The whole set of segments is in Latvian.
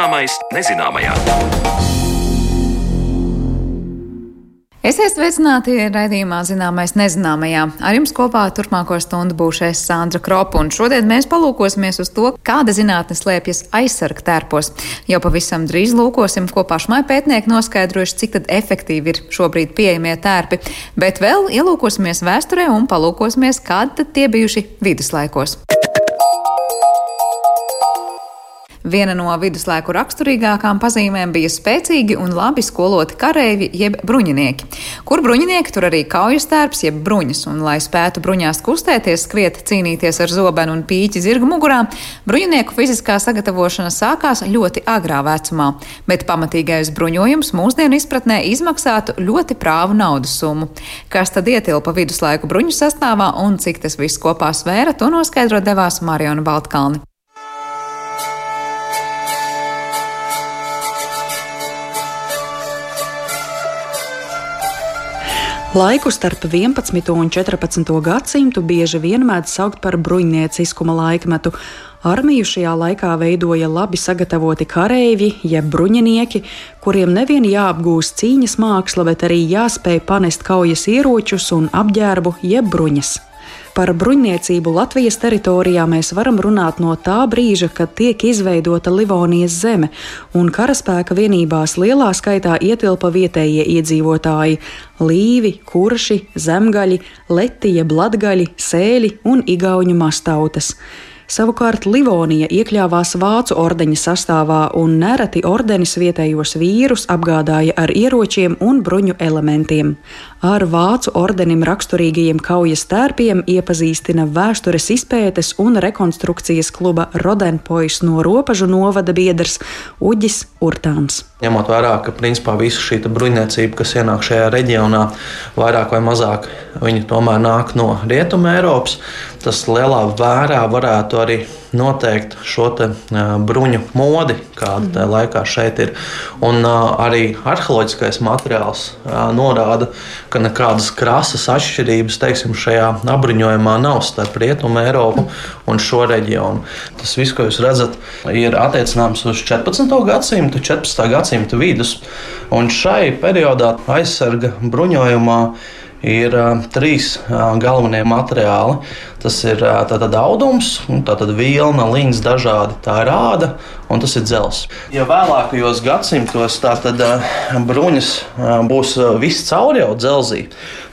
Zināmais nezināmajā. Esiet sveicināti raidījumā Zināmais nezināmajā. Ar jums kopā turpmāko stundu būšu es Sandra Kropa, un šodien mēs palūkosimies uz to, kāda zinātne slēpjas aizsarga tērpos. Jau pavisam drīz lūkosim, ko pašmai pētnieki noskaidrojuši, cik tad efektīvi ir šobrīd pieejamie tērpi, bet vēl ielūkosimies vēsturē un palūkosimies, kādi tad tie bijuši viduslaikos. Viena no viduslaiku raksturīgākām pazīmēm bija spēcīgi un labi skoloti kareivi jeb bruņinieki. Kur bruņinieki, tur arī kaujas tērps jeb bruņas, un lai spētu bruņās kustēties, skriet, cīnīties ar zobenu un pīķi zirgu mugurā, bruņinieku fiziskā sagatavošana sākās ļoti agrā vecumā, bet pamatīgais bruņojums mūsdienu izpratnē izmaksātu ļoti prāvu naudas summu. Kas tad ietilpa viduslaiku bruņu sastāvā un cik tas viss kopā svēra, to noskaidrot devās Mariona Baltkalni. Laiku starp 11. un 14. gadsimtu bieži vien mēdz saukt par bruņnieciskuma laikmetu. Armiju šajā laikā veidoja labi sagatavoti kareivji, jeb bruņinieki, kuriem nevien jāapgūst cīņas māksla, bet arī jāspēj panest kaujas ieročus un apģērbu, jeb bruņas. Par bruņniecību Latvijas teritorijā mēs varam runāt no tā brīža, kad tiek izveidota Livonijas zeme, un karaspēka vienībās lielā skaitā ietilpa vietējie iedzīvotāji - līvi, kurši, zemgaļi, letija, blatgaļi, sēļi un igauņu mastautas. Savukārt Livonija iekļāvās vācu ordeņa sastāvā, un nereti ordenis vietējos vīrus apgādāja ar ieročiem un bruņu elementiem. Ar vācu ordenim raksturīgajiem kaujas tērpiem iepazīstina vēstures izpētes un rekonstrukcijas kluba Rodenpois no robežu novada biedrs Uģis Urtāns. Ņemot vērā, ka principā visa šī bruņniecība, kas ienāk šajā reģionā, vairāk vai mazāk viņi tomēr nāk no Rietumē Eiropas, tas lielā mērā varētu arī noteikt šo te, uh, bruņu modi, kāda tajā laikā šeit ir. Un uh, arī arheoloģiskais materiāls uh, norāda, ka nekādas krasas atšķirības teiksim, šajā apbruņojumā nav starp Rietumu Eiropu un šo reģionu. Tas viss, ko jūs redzat, ir attiecināms uz 14. gadsimtu, 14. gadsimta vidus. Un šai periodā aizsarga bruņojumā ir uh, trīs uh, galvenie materiāli. Tas ir uh, tātad audums, tātad vilna, līnijas dažādi, tā ir āda un tas ir dzels. Ja vēlākajos gadsimtos tātad bruņas būs viss cauri jau dzelzī,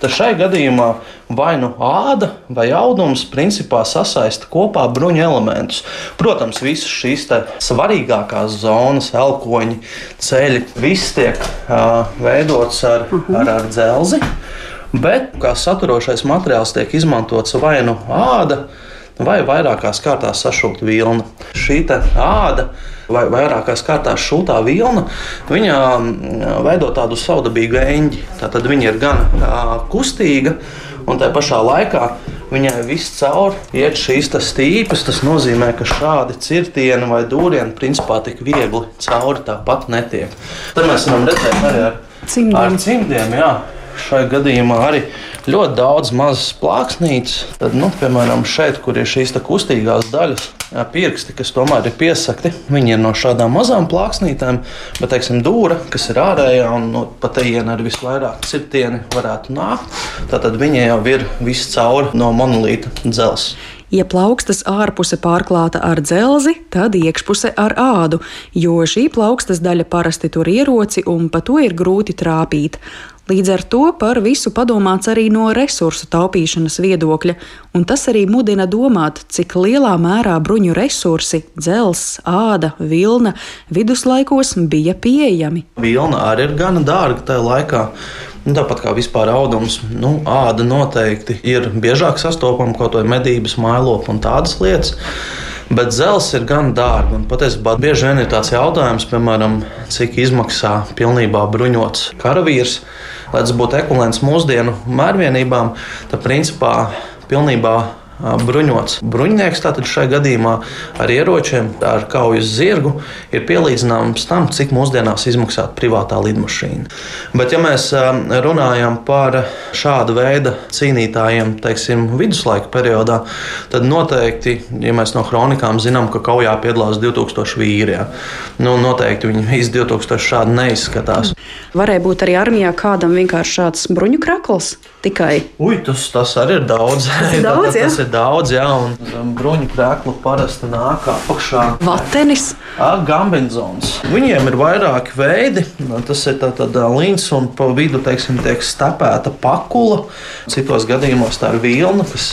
tad šai gadījumā vai nu āda vai audums principā sasaista kopā bruņu elementus. Protams, visas šīs svarīgākās zonas, elkoņi, ceļi, viss tiek uh, veidots ar, ar, ar dzelzi. Bet kā saturošais materiāls tiek izmantots vai nu āda, vai vairākās kārtās sašūta vilna. Šī āda vai vairākās kārtās šūtā vilna, viņa mm, veido tādu saudabīgu eņģi. Tātad viņa ir gan kustīga, un tā pašā laikā viņai viss cauri iet šīs stīpes. Tas nozīmē, ka šādi cirtieni vai dūrieni principā tik viegli cauri tāpat netiek. Tad mēs varam redzēt arī ar cimdiem. Ar cimdiem jā šai gadījumā arī ļoti daudz mazas plāksnītes. Tad, nu, piemēram, šeit, kur ir šīs kustīgās daļas, pirksti, kas tomēr ir piesakti, viņi ir no šādām mazām plāksnītēm, bet, teiksim, dūra, kas ir ārējā un no pat ejienas ar visvairāk cirtieni varētu nākt, tad viņi jau ir viss cauri no monolīta dzelzs. Ja plaukstas ārpuse pārklāta ar dzelzi, tad iekšpuse ar ādu, jo šī plaukstas daļa parasti tur ieroci un pa to ir grūti trāpīt. Līdz ar to par visu padomāts arī no resursu taupīšanas viedokļa, un tas arī mudina domāt, cik lielā mērā bruņu resursi - dzelzs, āda, vilna - viduslaikos bija pieejami. Vilna arī ir gana dārga tajā laikā. Nu, tāpat kā vispār audums, nu, āda noteikti ir biežāk sastopama kaut vai medības, mailopa un tādas lietas. Bet zelts ir gan dārgs. Patiesībā bieži vien ir tāds jautājums, piemēram, cik izmaksā pilnībā bruņots karavīrs lai tas būtu ekvivalents mūsdienu mērvienībām, tad principā pilnībā bruņots bruņinieks, tātad šajā gadījumā ar ieročiem, ar kaujas zirgu, ir pielīdzināms tam, cik mūsdienās izmaksā privātā lidmašīna. Bet, ja mēs runājam par šādu veidu cīnītājiem, teiksim, viduslaika periodā, tad noteikti, ja mēs no kronikām zinām, ka kaujā piedalās 2000 vīri, ja, nu, noteikti viņi visi 2000 šādi neizskatās. Varēja būt arī armijā kādam vienkārši šāds bruņu krakls tikai. Ui, tas, tas arī ir daudz. Tas ir daudz, tas, tas ir daudz, jā, un bruņu krēklu parasti nāk apakšā. Vatenis. Gambinzons. Viņiem ir vairāki veidi. Tas ir tāds līns un pa vidu, teiksim, tiek stepēta pakula. Citos gadījumos tā ir vilna, kas,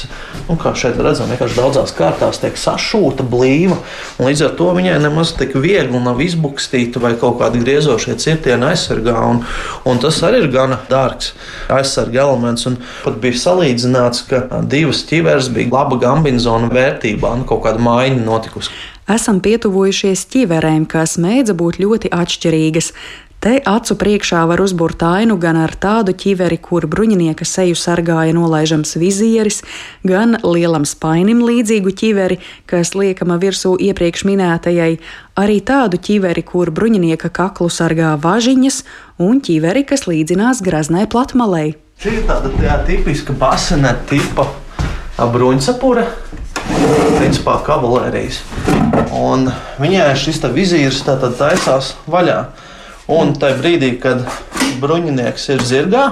nu, kā šeit redzam, vienkārši daudzās kārtās tiek sašūta, blīva. Līdz ar to viņai nemaz tik viegli nav izbukstīta vai kaut kādi griezošie cirtieni aizsargā. Un, un tas arī ir gana dārgs aizsarga elements. Un pat bija salīdzināts, ka divas ķiveres bija laba gambinzona vērtībā, nu, kaut kāda maiņa notikusi. Esam pietuvojušies ķiverēm, kas mēdza būt ļoti atšķirīgas. Te acu priekšā var uzbūrt ainu gan ar tādu ķiveri, kur bruņinieka seju sargāja nolaižams vizieris, gan lielam spainim līdzīgu ķiveri, kas liekama virsū iepriekš minētajai, arī tādu ķiveri, kur bruņinieka kaklu sargā važiņas, un ķiveri, kas līdzinās graznai platmalei. Šī ir tāda tā tipiska basene tipa bruņsapura principā kavalērijas. Un viņai šis vizīrs taisās vaļā. Un tajā brīdī, kad bruņinieks ir zirgā,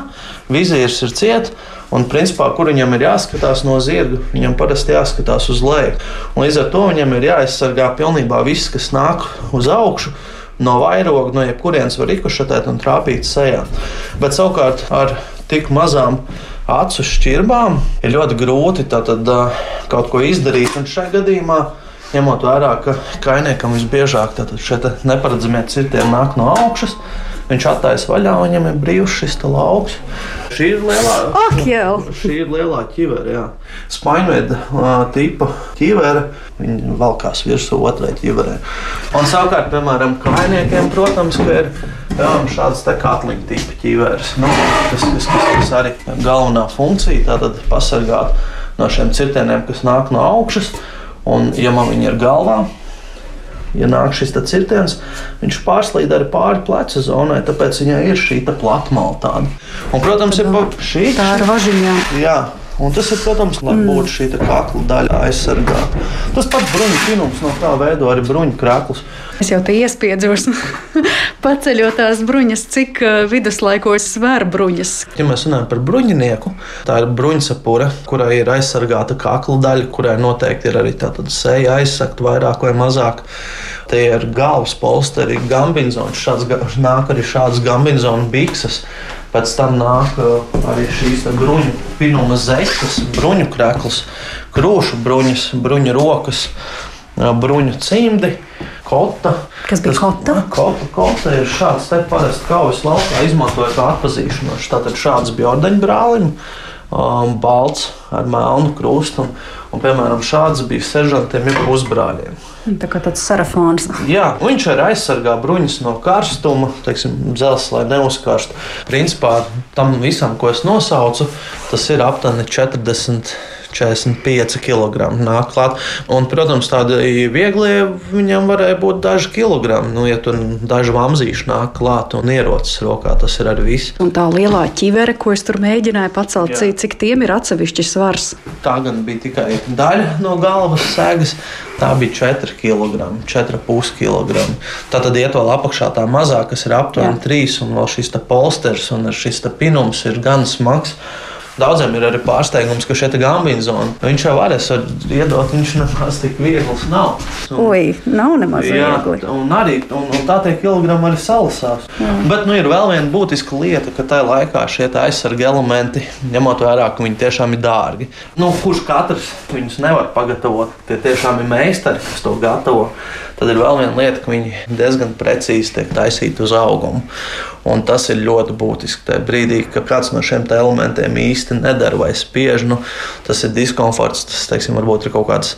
vizīrs ir ciets. Un, principā, kur viņam ir jāskatās no zirga, viņam parasti jāskatās uz leju. Un līdz ar to viņam ir jāaizsargā pilnībā viss, kas nāk uz augšu. No vairoga, no jebkurienes var rikušatēt un trāpīt sejā. Bet savukārt ar tik mazām acu šķirbām ir ļoti grūti tātad, kaut ko izdarīt. Un šajā gadījumā, ņemot vērā, ka kainiekam visbiežāk šie neparedzamie cirtieni nāk no augšas, viņš attaisa vaļā, viņam ir brīvs šis lauks. Šī ir lielā, jau. šī ir lielā ķivere, spainveida tipa ķivere. Viņi valkās virsū otrai ķiverē. Un savukārt, piemēram, kainiekiem, protams, ir Jā, šādas katliņa tipa ķīveres. Nu, tas, tas, tas, tas arī ir galvenā funkcija. Tātad pasargāt no šiem cirtieniem, kas nāk no augšas. Un, ja man viņi ir galvā, ja nāk šis cirtiens, viņš pārslīd arī pāri pleca zonai, tāpēc viņai ir šī platmāla tāda. Un, protams, ir šī tā ir važiņā. Jā, Un tas ir, protams, lai mm. būtu šī kakla daļa aizsargāta. Tas pats bruņu finums no tā veido arī bruņu krāklus. Es jau te iespiedzos, paceļot tās bruņas, cik uh, viduslaikos svēra bruņas. Ja mēs runājam par bruņinieku, tā ir bruņsapura, kurai ir aizsargāta kakla daļa, kurai noteikti ir arī tāda seja aizsakta vairāk vai mazāk. Tie ir galvas polsteri, gambinzons, šāds, nāk arī šādas gambinzona bikses. Pēc tam nāk uh, arī šīs bruņu pinuma zeķes, bruņu krēkls, krūšu bruņas, bruņu rokas, uh, bruņu cimdi. Kota. Kas bija kota? Kota, kota ir šāds te parasti kaujas laukā izmantoja kā atpazīšanošs. Tātad šāds bija ordeņbrālim, um, balts ar melnu krustu. Un, un, piemēram, šāds bija seržantiem, jau uzbrāļiem. Tā kā tāds sarafons. Jā, viņš arī aizsargā bruņas no karstuma, teiksim, dzelzs, lai neuzkarst. Principā tam visam, ko es nosaucu, tas ir aptuveni 40 45 kg nāk klāt. Un, protams, tādi viegli viņam varēja būt daži kilogrami. Nu, ja tur daži vamzīši nāk klāt un ierocis rokā, tas ir arī viss. Un tā lielā ķivere, ko es tur mēģināju pacelt, Jā. cik tiem ir atsevišķi svars? Tā gan bija tikai daļa no galvas sēgas. Tā bija 4 kg, 4,5 kg. Tā tad iet vēl apakšā tā mazā, kas ir aptuveni 3, un vēl šis polsters un šis pinums ir gan smags. Daudziem ir arī pārsteigums, ka šeit ir gambīna zona. Viņš jau varēs iedot, viņš nemaz tik viegls nav. Un, Ui, nav nemaz jā, viegli. Un, arī, un, un tā tie kilogrami arī salasās. Mm. Bet nu, ir vēl viena būtiska lieta, ka tajā laikā šie aizsarga elementi, ņemot vērā, ka viņi tiešām ir dārgi. Nu, kurš katrs viņus nevar pagatavot? Tie tiešām ir meistari, kas to gatavo. Tad ir vēl viena lieta, ka viņi diezgan precīzi tiek taisīti uz augumu. Un tas ir ļoti būtiski. Tajā brīdī, kad kāds no šiem elementiem īsti nedara vai spiež, nu, tas ir diskomforts. Tas teiksim, varbūt ir kaut kāds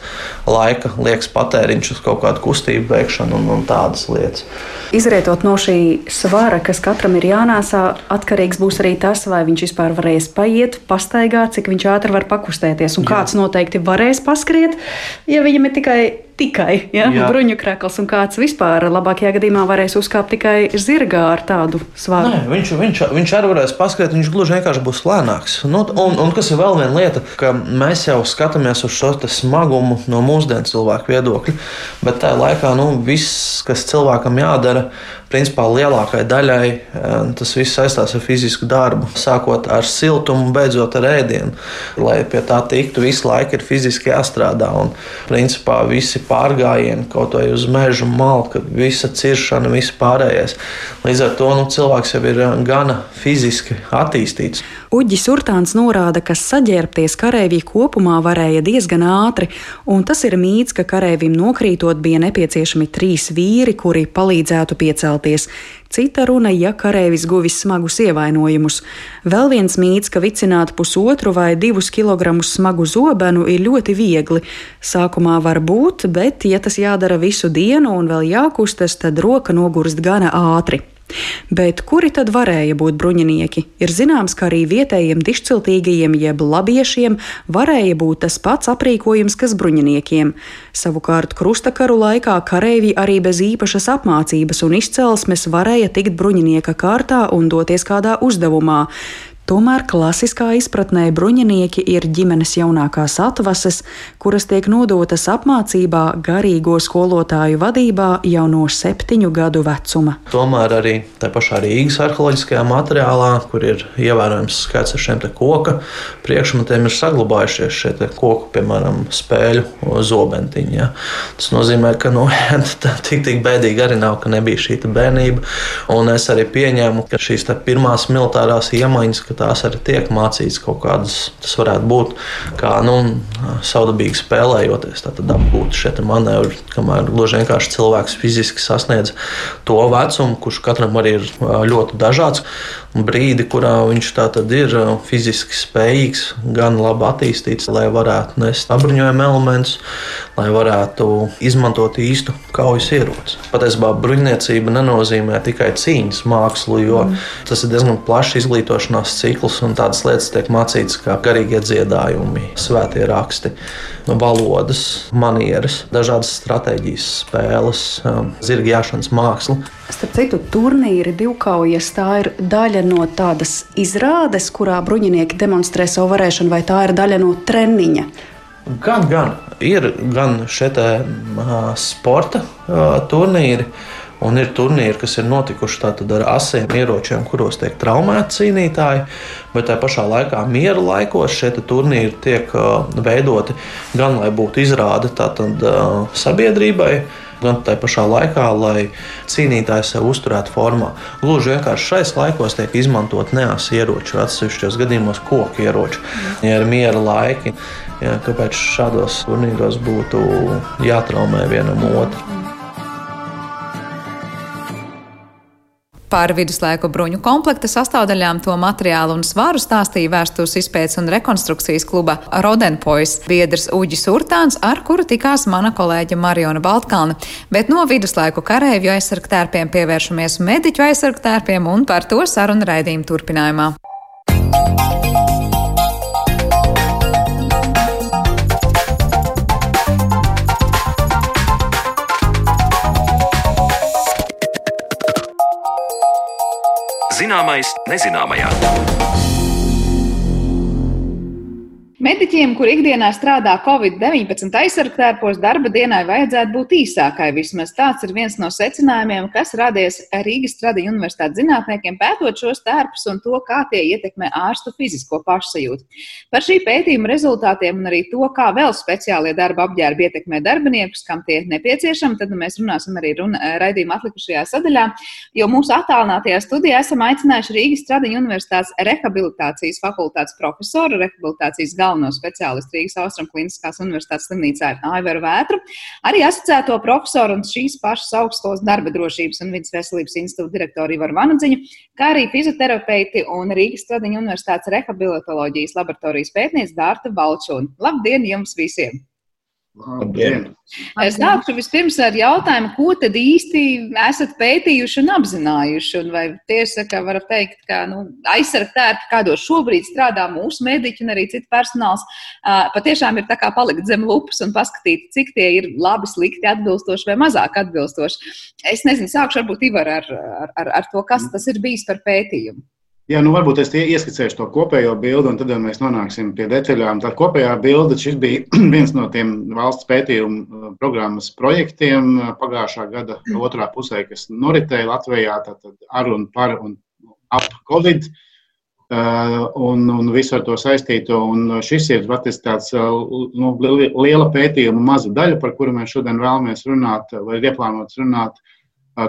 laika liekas patēriņš uz kaut kādu kustību veikšanu un, un tādas lietas. Izrietot no šī svara, kas katram ir jānēsā, atkarīgs būs arī tas, vai viņš vispār varēs paiet, pastaigāt, cik viņš ātri var pakustēties. Un Jā. kāds noteikti varēs paskriet, ja viņam ir tikai tikai ja? bruņu krāklis, un kāds vispār labākajā gadījumā varēs uzkāpt tikai zirgā ar tādu svaru. Nē, viņš, viņš, viņš arī varēs paskatīt, viņš gluži vienkārši būs lēnāks. Nu, un, un kas ir vēl viena lieta, ka mēs jau skatāmies uz šo smagumu no mūsdienu cilvēku viedokļa, bet tajā laikā nu, viss, kas cilvēkam jādara, principā lielākajai daļai eh, tas viss saistās ar fizisku darbu. Sākot ar siltumu, beidzot ar ēdienu. Lai pie tā tiktu, visu laiku ir fiziski jāstrādā. Un, principā, visi pārgājieni, kaut vai uz meža malka, visa ciršana, viss pārējais. Līdz ar to nu, cilvēks jau ir eh, gana fiziski attīstīts. Uģis Urtāns norāda, ka saģērbties karavīri kopumā varēja diezgan ātri, un tas ir mīts, ka karavīrim nokrītot bija nepieciešami trīs vīri, kuri palīdzētu piecelties. Cita runa, ja karavīrs guvis smagus ievainojumus. Vēl viens mīts, ka vicināt pusotru vai divus kilogramus smagu zobenu ir ļoti viegli. Sākumā var būt, bet, ja tas jādara visu dienu un vēl jākustas, tad roka nogurst gana ātri. Bet kuri tad varēja būt bruņinieki? Ir zināms, ka arī vietējiem dišciltīgajiem jeb labiešiem varēja būt tas pats aprīkojums, kas bruņiniekiem. Savukārt krustakaru laikā kareivi arī bez īpašas apmācības un izcelsmes varēja tikt bruņinieka kārtā un doties kādā uzdevumā. Tomēr klasiskā izpratnē bruņinieki ir ģimenes jaunākās atvases, kuras tiek nodotas apmācībā garīgo skolotāju vadībā jau no septiņu gadu vecuma. Tomēr arī tā pašā Rīgas arheoloģiskajā materiālā, kur ir ievērojams skaits ar šiem koka priekšmetiem, ir saglabājušies šie koku, piemēram, spēļu zobentiņi. Ja. Tas nozīmē, ka nu, tik, tik bēdīgi arī nav, ka nebija šī bērnība. Un es arī pieņēmu, ka šīs pirmās militārās iemaņas, ka tās arī tiek mācītas kaut kādas. Tas varētu būt kā nu, saudabīgi spēlējoties, tad apgūt šie manevri, kamēr gluži vienkārši cilvēks fiziski sasniedz to vecumu, kurš katram arī ir ļoti dažāds brīdi, kurā viņš ir fiziski spējīgs, gan labi attīstīts, lai varētu nest apbruņojumu elementus, lai varētu izmantot īstu kaujas ieroci. Patiesībā bruņniecība nenozīmē tikai cīņas mākslu, jo mm. tas ir diezgan plašs izglītošanās cikls un tādas lietas tiek mācītas kā garīgie dziedājumi, svētie raksti valodas, manieres, dažādas stratēģijas, spēles, um, zirgāšanas māksla. Starp citu, turnīri divkaujas tā ir daļa no tādas izrādes, kurā bruņinieki demonstrē savu varēšanu, vai tā ir daļa no treniņa? Gan, gan. Ir gan šeit uh, sporta uh, turnīri. Un ir turnīri, kas ir notikuši ar asiem ieročiem, kuros tiek traumēti cīnītāji, bet tajā pašā laikā miera laikos šie turnīri tiek uh, veidoti gan lai būtu izrāde tātad, uh, sabiedrībai, gan tajā pašā laikā, lai cīnītājs sev uzturētu formā. Gluži vienkārši šais laikos tiek izmantot neas ieroči, atsevišķos gadījumos koku ieroči. Ja ir miera laiki, ja, kāpēc šādos turnīros būtu jātraumē vienam otru? Par viduslaiku bruņu komplekta sastāvdaļām, to materiālu un svaru stāstīja vēstures izpētes un rekonstrukcijas kluba Rodenpois biedrs Uģis Urtāns, ar kuru tikās mana kolēģa Mariona Baltkalna. Bet no viduslaiku karēvju aizsargtērpiem pievēršamies mediķu aizsargtērpiem un par to sarunu raidījumu turpinājumā. Zināmais nezināmajā. Mediķiem, kur ikdienā strādā Covid-19 aizsargtērpos, darba dienai vajadzētu būt īsākai. Vismaz tāds ir viens no secinājumiem, kas radies Rīgas Tradiņu universitātes zinātniekiem, pētot šos tērpus un to, kā tie ietekmē ārstu fizisko pašsajūtu. Par šī pētījuma rezultātiem un arī to, kā vēl speciālie darba apģērbi ietekmē darbiniekus, kam tie nepieciešami, tad mēs runāsim arī runa, raidījuma atlikušajā sadaļā, jo mūsu attālinātajā studijā esam aicinājuši Rīgas Tradiņu universitātes rehabilitācijas fakultātes profesoru, rehabilitācijas galveno galveno speciālistu Rīgas Austrum Kliniskās Universitātes slimnīcā Aivaru Vētru, arī asociēto profesoru un šīs pašas augstskolas darba drošības un vidas veselības institūta direktoru Ivaru Vanadziņu, kā arī fizioterapeiti un Rīgas Stradiņa Universitātes rehabilitoloģijas laboratorijas pētniece Dārta Valčūna. Labdien jums visiem! Labdien! Es sākšu vispirms ar jautājumu, ko tad īsti esat pētījuši un apzinājuši. Un vai tieši tā, varat teikt, ka nu, aizsargtērpi, kādos šobrīd strādā mūsu mediķi un arī citu personāls, patiešām ir tā kā palikt zem lupas un paskatīt, cik tie ir labi, slikti, atbilstoši vai mazāk atbilstoši. Es nezinu, sākšu varbūt Ivar ar, ar, ar, ar to, kas tas ir bijis par pētījumu. Jā, nu varbūt es ieskicēšu to kopējo bildi, un tad mēs nonāksim pie detaļām. Tā kopējā bilde, šis bija viens no tiem valsts pētījuma uh, programmas projektiem uh, pagājušā gada otrā pusē, kas noritēja Latvijā ar un par un ap Covid. Uh, un, un visu ar to saistīto. Un šis ir patiesībā tāds nu, liela pētījuma maza daļa, par kuru mēs šodien vēlamies runāt, vai ir ieplānots runāt. Uh,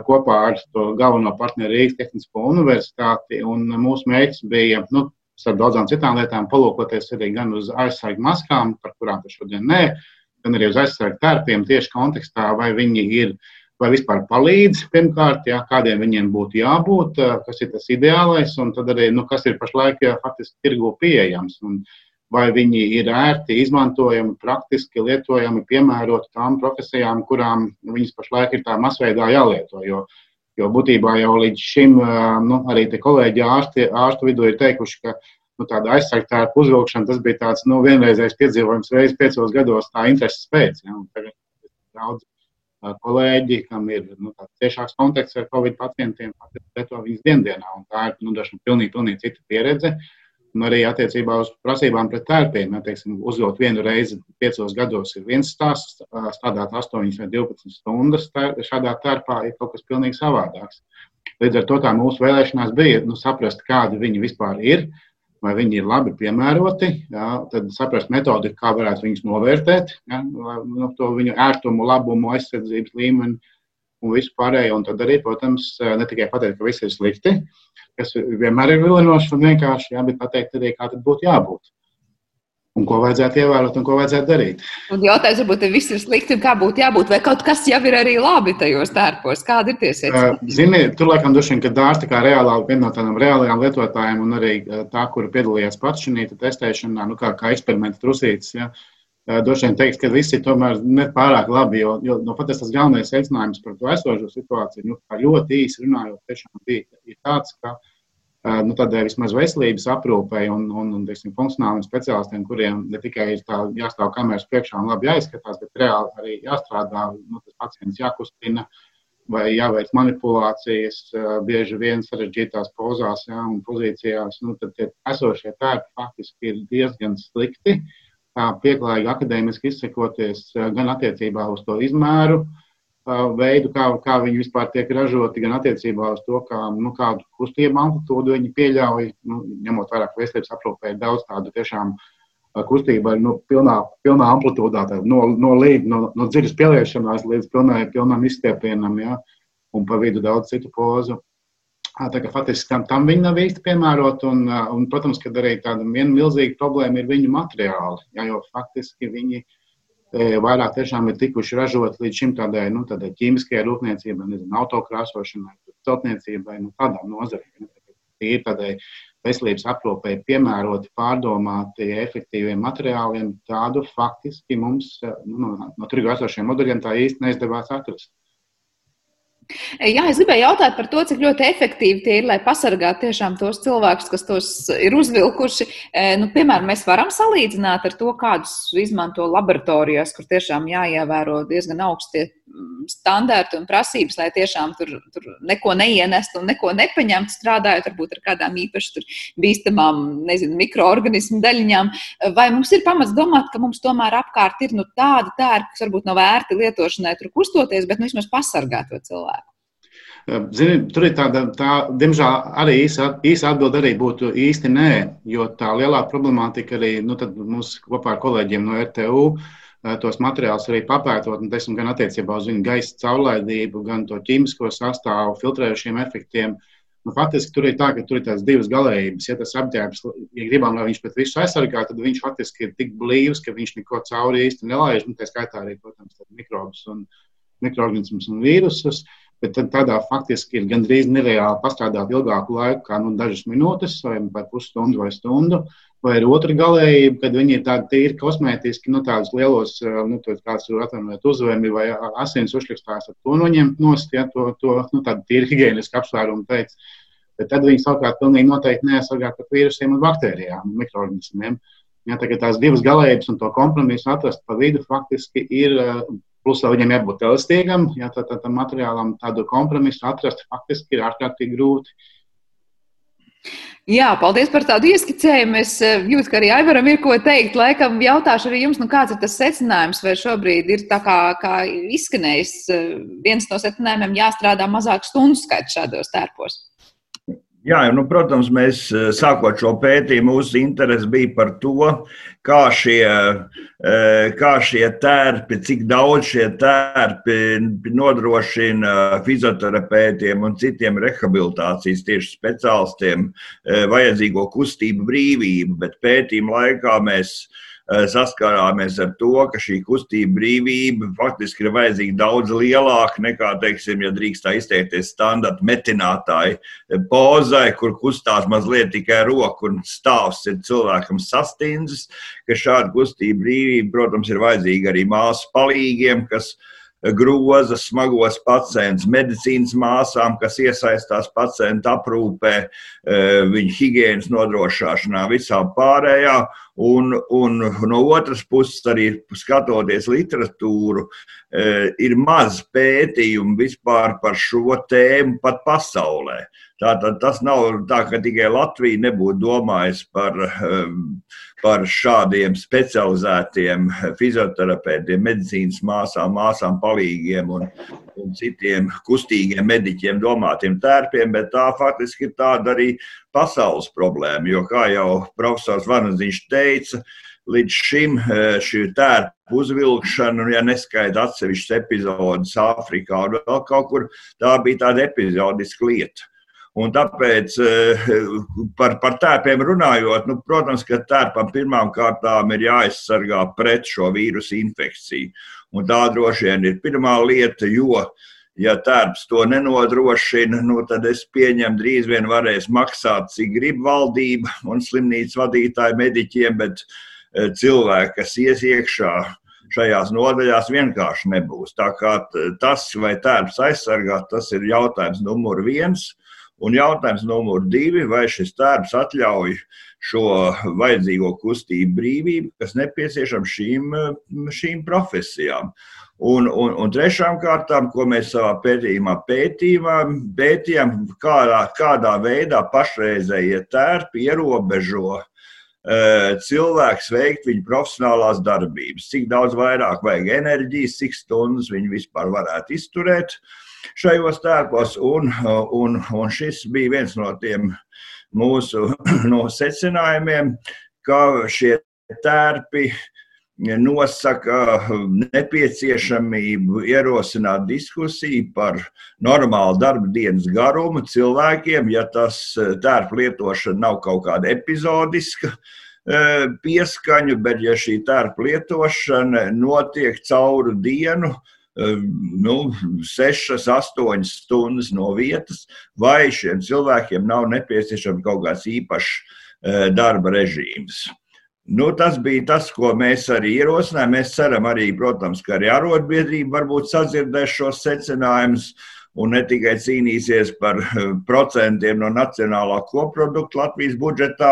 kopā ar to galveno partneri Rīgas Tehnisko universitāti. Mūsu mērķis bija, nu, starp daudzām citām lietām, palūkoties arī gan uz aizsargu maskām, par kurām tas šodien nē, gan arī uz aizsargu tērpiem tieši kontekstā, vai viņi ir. Vai vispār palīdz, pirmkārt, jā, kādiem viņiem būtu jābūt, kas ir tas ideālais, un tad arī, nu, kas ir pašlaik jā, faktiski tirgu pieejams. Un, uh, vai viņi ir ērti, izmantojami, praktiski lietojami, piemēroti tām profesijām, kurām viņas pašlaik ir tā masveidā jālieto. Jo, jo būtībā jau līdz šim nu, arī kolēģi ārsti, ārstu vidū ir teikuši, ka nu, tāda aizsargtāja uzvilkšana tas bija tāds nu, vienreizējs piedzīvojums reizes piecos gados, tā intereses pēc. Ja, daudz kolēģi, kam ir nu, ciešāks kontakts ar Covid pacientiem, lieto viņas dienā. Tā ir nu, dažna pilnīgi, pilnīgi cita pieredze. Uh, Un arī attiecībā uz prasībām pret tērpiem, ja, teiksim, uzvilkt vienu reizi piecos gados ir viens stāsts, strādāt 8 vai 12 stundas tēr, šādā tērpā ir kaut kas pilnīgi savādāks. Līdz ar to tā mūsu vēlēšanās bija nu, saprast, kādi viņi vispār ir, vai viņi ir labi piemēroti, ja, tad saprast metodi, kā varētu viņus novērtēt, ja, nu, to viņu ērtumu, labumu, aizsardzības līmeni un visu pārējo. Un tad arī, protams, ne tikai pateikt, ka viss ir slikti, kas vienmēr ir vilinoši un vienkārši, jā, bet pateikt arī, kā tad būtu jābūt. Un ko vajadzētu ievērot un ko vajadzētu darīt. Un jautājums, varbūt viss ir slikti un kā būtu jābūt, vai kaut kas jau ir arī labi tajos tērpos. Kāda ir tie secinājumi? Uh, Ziniet, tur laikam vien, ka dārsti kā reālā, viena no tādām reālajām lietotājiem un arī tā, kura piedalījās pats šajā testēšanā, nu kā, kā eksperimenta trusītis, ja, uh, droši vien teiks, ka visi tomēr nepārāk labi, jo, jo no pat tas galvenais secinājums par to esošo situāciju, nu, ļoti īsi runājot, tiešām bija tāds, ka uh, nu, tādai vismaz veselības aprūpei un, un, un teiksim, funkcionāliem speciālistiem, kuriem ne tikai ir tā, jāstāv kameras priekšā un labi jāizskatās, bet reāli arī jāstrādā, nu, tas pacients jākustina vai jāveic manipulācijas, bieži vien sarežģītās pozās jā, un pozīcijās. Nu, tad tie esošie tērpi faktiski ir diezgan slikti. Tā pieklājīgi akadēmiski izsakoties gan attiecībā uz to izmēru, uh, veidu, kā, kā viņi vispār tiek ražoti, gan attiecībā uz to, kā, nu, kādu kustību amplitūdu viņi pieļauj. Nu, ņemot vērā, ka veselības aprūpē ir daudz tādu tiešām kustību ar nu, pilnā, pilnā amplitūdā, no, no, līdz, no, no dziļas pieliešanās līdz pilnai, pilnam izstiepienam, ja, un pa vidu daudz citu pozu. Tā kā faktiski tam, tam viņi nav īsti piemēroti, un, un, protams, ka arī tāda viena milzīga problēma ir viņu materiāli, ja, jo faktiski viņi ir vairāk tiešām ir tikuši ražot līdz šim tādai, nu, tādai ķīmiskajai rūpniecībai, nezinu, autokrāsošanai, celtniecībai, nu, tādām nozarēm. Ir tādai veselības aprūpei piemēroti, pārdomāti, efektīviem materiāliem, tādu faktiski mums nu, no, no tirgu esošiem modeļiem tā īsti neizdevās atrast. Jā, es gribēju jautāt par to, cik ļoti efektīvi tie ir, lai pasargātu tiešām tos cilvēkus, kas tos ir uzvilkuši. E, nu, piemēram, mēs varam salīdzināt ar to, kādus izmanto laboratorijās, kur tiešām jāievēro diezgan augstie standarti un prasības, lai tiešām tur, tur neko neienestu un neko nepaņemtu, strādājot varbūt ar kādām īpaši bīstamām, nezinu, mikroorganismu daļiņām. Vai mums ir pamats domāt, ka mums tomēr apkārt ir nu, tāda tērpa, kas varbūt nav vērti lietošanai, tur kustoties, bet nu, vismaz pasargāt to cilvēku? Zini, tur ir tāda, tā, diemžēl, arī īsa, īsa atbilde arī būtu īsti nē, jo tā lielā problemātika arī nu, mums kopā ar kolēģiem no RTU tos materiālus arī papētot, un, teiksim, gan attiecībā uz viņu gaisa caurlaidību, gan to ķīmisko sastāvu, filtrējušiem efektiem. Nu, faktiski tur ir tā, ka tur ir tās divas galējības. Ja tas apģērbs, ja gribam, lai viņš pret visu aizsargā, tad viņš faktiski ir tik blīvs, ka viņš neko cauri īsti nelaiž. Nu, tā skaitā arī, protams, mikrobus un mikroorganismus un vīrusus. Bet tādā faktiski ir gandrīz nereāli pastrādāt ilgāku laiku, kā nu, dažas minūtes, vai pat pusstundu vai stundu. Vai ir otra galējība, kad viņi ir tādi tīri kosmētiski, nu, tādus lielos, nu, kāds tur atvainojiet uzvēmi vai asins uzrakstās, ar to noņemt nost, ja to, to nu, tādu tīri higiēnisku apsvērumu teikt. Bet tad viņi savukārt pilnīgi noteikti neaizsargā pret vīrusiem un baktērijām un mikroorganismiem. Ja, tās divas galējības un to kompromisu atrast pa vidu faktiski ir, plus vēl viņam jābūt elastīgam, ja tā, tā, tā materiālam tādu kompromisu atrast faktiski ir ārkārtīgi grūti. Jā, paldies par tādu ieskicējumu. Es eh, jūtu, ka arī Aivaram ir ko teikt. Laikam jautāšu arī jums, nu kāds ir tas secinājums, vai šobrīd ir tā kā, kā izskanējis eh, viens no secinājumiem jāstrādā mazāk stundu skaits šādos tērpos. Jā, nu, protams, mēs eh, sākot šo pētījumu, mūsu interese bija par to, kā šie, eh, kā šie tērpi, cik daudz šie tērpi nodrošina fizioterapeitiem un citiem rehabilitācijas tieši speciālistiem eh, vajadzīgo kustību brīvību, bet pētījuma laikā mēs Eh, saskarāmies ar to, ka šī kustība brīvība faktiski ir vajadzīga daudz lielāka nekā, teiksim, ja drīkst tā izteikties, standarta metinātāji pozai, kur kustās mazliet tikai roku un stāvs ir cilvēkam sastindzis, ka šāda kustība brīvība, protams, ir vajadzīga arī māsu palīgiem, kas groza smagos pacientus, medicīnas māsām, kas iesaistās pacientu aprūpē, eh, viņa higiēnas nodrošināšanā, visā pārējā. Un, un no otras puses, arī skatoties literatūru, ir maz pētījumu vispār par šo tēmu pat pasaulē. Tātad tas nav tā, ka tikai Latvija nebūtu domājusi par, ehm, par šādiem specializētiem fizioterapeitiem, medicīnas māsām, māsām palīgiem un, un citiem kustīgiem mediķiem domātiem tērpiem, bet tā faktiski ir tāda arī pasaules problēma. Jo, kā jau profesors Vanaziņš teica, līdz šim e, šī tērpa uzvilkšana, ja neskaita atsevišķas epizodes Āfrikā un vēl kaut kur, tā bija tāda epizodiska lieta. Un tāpēc e, par, par tērpiem runājot, nu, protams, ka tērpam pirmām kārtām ir jāaizsargā pret šo vīrusu infekciju. Un tā droši vien ir pirmā lieta, jo ja tērps to nenodrošina, nu, tad es pieņemu, drīz vien varēs maksāt, cik grib valdība un slimnīcas vadītāji mediķiem, bet e, cilvēki, kas ies iekšā šajās nodaļās, vienkārši nebūs. Tā kā tas, vai tērps aizsargāt, tas ir jautājums numur viens. Un jautājums numur divi, vai šis tērps atļauj šo vajadzīgo kustību brīvību, kas nepieciešama šīm, šīm profesijām. Un, un, un trešām kārtām, ko mēs savā pētījumā pētījām, pētījām kādā, kādā veidā pašreizējie tērpi ierobežo uh, cilvēks veikt viņa profesionālās darbības. Cik daudz vairāk vajag enerģijas, cik stundas viņi vispār varētu izturēt šajos tērpos. Un, un, un šis bija viens no tiem mūsu no secinājumiem, ka šie tērpi uh, nosaka nepieciešamību ierosināt diskusiju par normālu darba dienas garumu cilvēkiem, ja tas eh, tērpa lietošana nav kaut kāda epizodiska eh, pieskaņa, bet ja šī tērpa lietošana notiek cauru dienu, eh, nu, 6, 8 stundas no vietas, vai šiem cilvēkiem nav nepieciešams kaut kāds īpašs darba režīms. Nu, tas bija tas, ko mēs arī ierosinājām. Mēs ceram, arī, protams, ka arī arotbiedrība varbūt sadzirdēs šos secinājumus un ne tikai cīnīsies par eh, procentiem no nacionālā koprodukta Latvijas budžetā,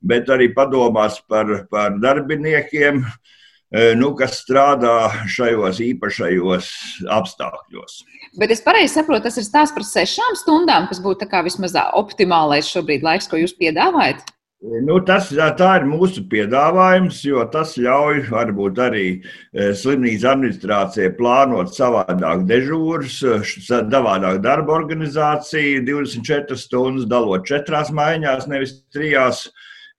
bet arī padomās par, par darbiniekiem, eh, nu, kas strādā šajos īpašajos apstākļos. Bet es pareizi saprotu, tas ir stāsts par sešām stundām, kas būtu vismaz optimālais šobrīd laiks, ko jūs piedāvājat. Nu, tas, tā ir mūsu piedāvājums, jo tas ļauj varbūt arī e, slimnīcas administrācijai plānot savādāk dežūras, savādāk darba organizāciju, 24 stundas dalot četrās maiņās, nevis trijās.